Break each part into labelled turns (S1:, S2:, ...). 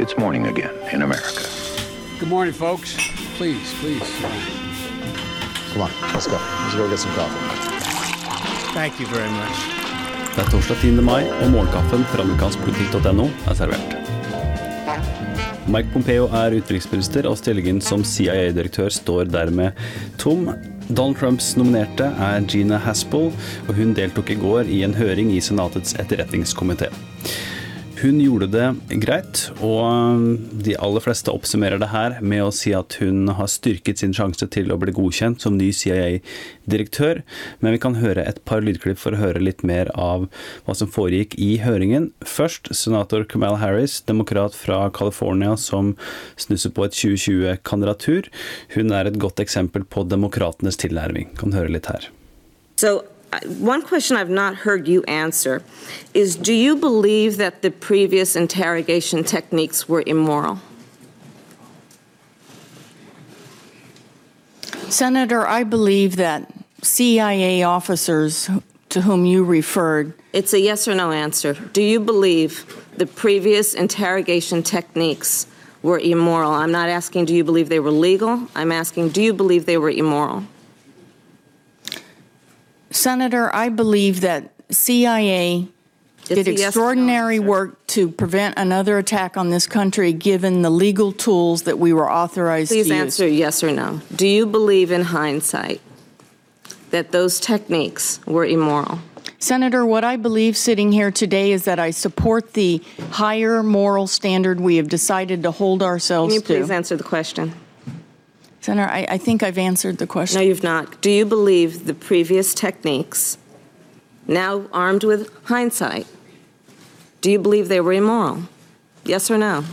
S1: It's morning again in America.
S2: Good morning, folks. Please, please.
S3: Come on, let's go. Let's go get some coffee.
S2: Thank you very much.
S4: Det er torsdag 10. mai, og morgenkaffen fra amerikanskpolitikk.no er servert. Mike Pompeo er utenriksminister, og stillingen som CIA-direktør står dermed tom. Donald Trumps nominerte er Gina Haspel, og hun deltok i går i en høring i Senatets etterretningskomité. Hun gjorde det greit, og de aller fleste oppsummerer det her med å si at hun har styrket sin sjanse til å bli godkjent som ny CIA-direktør. Men vi kan høre et par lydklipp for å høre litt mer av hva som foregikk i høringen. Først senator Kamal Harris, demokrat fra California som snusser på et 2020-kandidatur. Hun er et godt eksempel på demokratenes tilnærming. Kan høre litt her.
S5: So one question I've not heard you answer is Do you believe that the previous interrogation techniques were immoral?
S6: Senator, I believe that CIA officers to whom you referred.
S5: It's a yes or no answer. Do you believe the previous interrogation techniques were immoral? I'm not asking, do you believe they were legal? I'm asking, do you believe they were immoral?
S6: Senator, I believe that CIA did
S5: It's a yes or no
S6: extraordinary work to prevent another attack on this country given the legal tools that we were authorized
S5: Please
S6: to use.
S5: answer yes or no. Do you believe in hindsight that those techniques were immoral?
S6: Senator, what I believe sitting here today is that I support the higher moral standard we have decided to hold
S5: Can
S6: ourselves
S5: you please
S6: to.
S5: answer the question?
S6: Senator, I, I think I've answered the question.
S5: No, you've not. Do you believe the previous techniques, now armed with hindsight, do you believe they were immoral? Yes or no?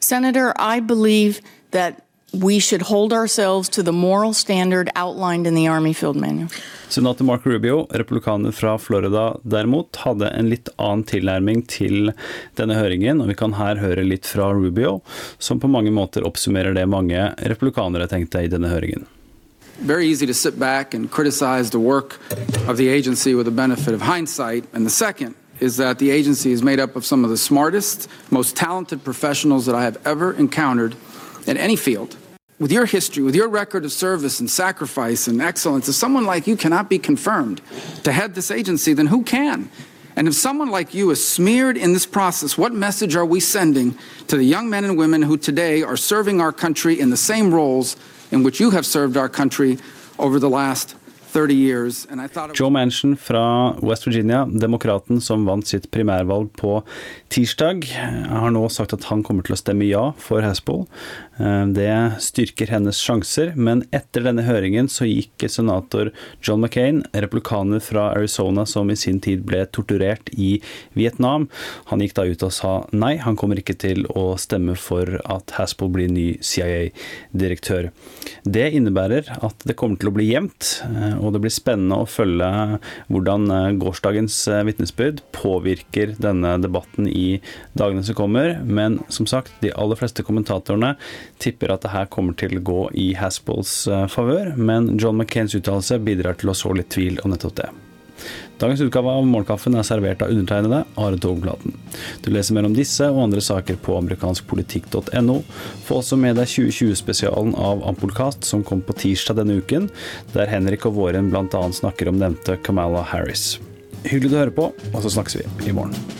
S6: Senator, I believe that we should hold ourselves to the moral standard outlined in the Army Field Manual.
S4: Senator Mark Rubio, republikaner fra Florida derimot, hadde en litt annen tilnærming til denne høringen, og vi kan her høre litt fra Rubio, som på mange måter oppsummerer det mange republikanere tenkte i denne høringen.
S7: very easy to sit back and criticize the work of the agency with the benefit of hindsight. And the second is that the agency is made up of some of the smartest, most talented professionals that I have ever encountered in any field. With your history, with your record of service and sacrifice and excellence, if someone like you cannot be confirmed to head this agency, then who can? And if someone like you is smeared in this process, what message are we sending to the young men and women who today are serving our country in the same roles in which you have served our country over the last 30 years? And I thought it
S4: Joe Manchin fra West Virginia, demokraten som vant sitt primærvalg på tirsdag, har nå sagt at han kommer til å stemme ja for Haspel. Eh, Det styrker hennes sjanser, men etter denne høringen så gikk senator John McCain, republikaner fra Arizona som i sin tid ble torturert i Vietnam, han gikk da ut og sa nei, han kommer ikke til å stemme for at Haspel blir ny CIA-direktør. Det innebærer at det kommer til å bli jevnt, eh, og det blir spennende å følge hvordan eh, gårsdagens eh, vitnesbyrd påvirker denne debatten i dagene som kommer. Men som sagt, de aller fleste kommentatorene tipper at det her kommer til å gå i Haspels favør, men John McCains uttalelse bidrar til å så litt tvil om nettopp det. Dagens utgave av Morgenkaffen er servert av undertegnede Are Togplaten. Du leser mer om disse og andre saker på amerikanskpolitikk.no. Få også med deg 2020-spesialen av Ampolkast som kom på tirsdag denne uken, der Henrik og Våren bl.a. snakker om nevnte Kamala Harris. Hyggelig du hører på, og så snakkes vi i morgen.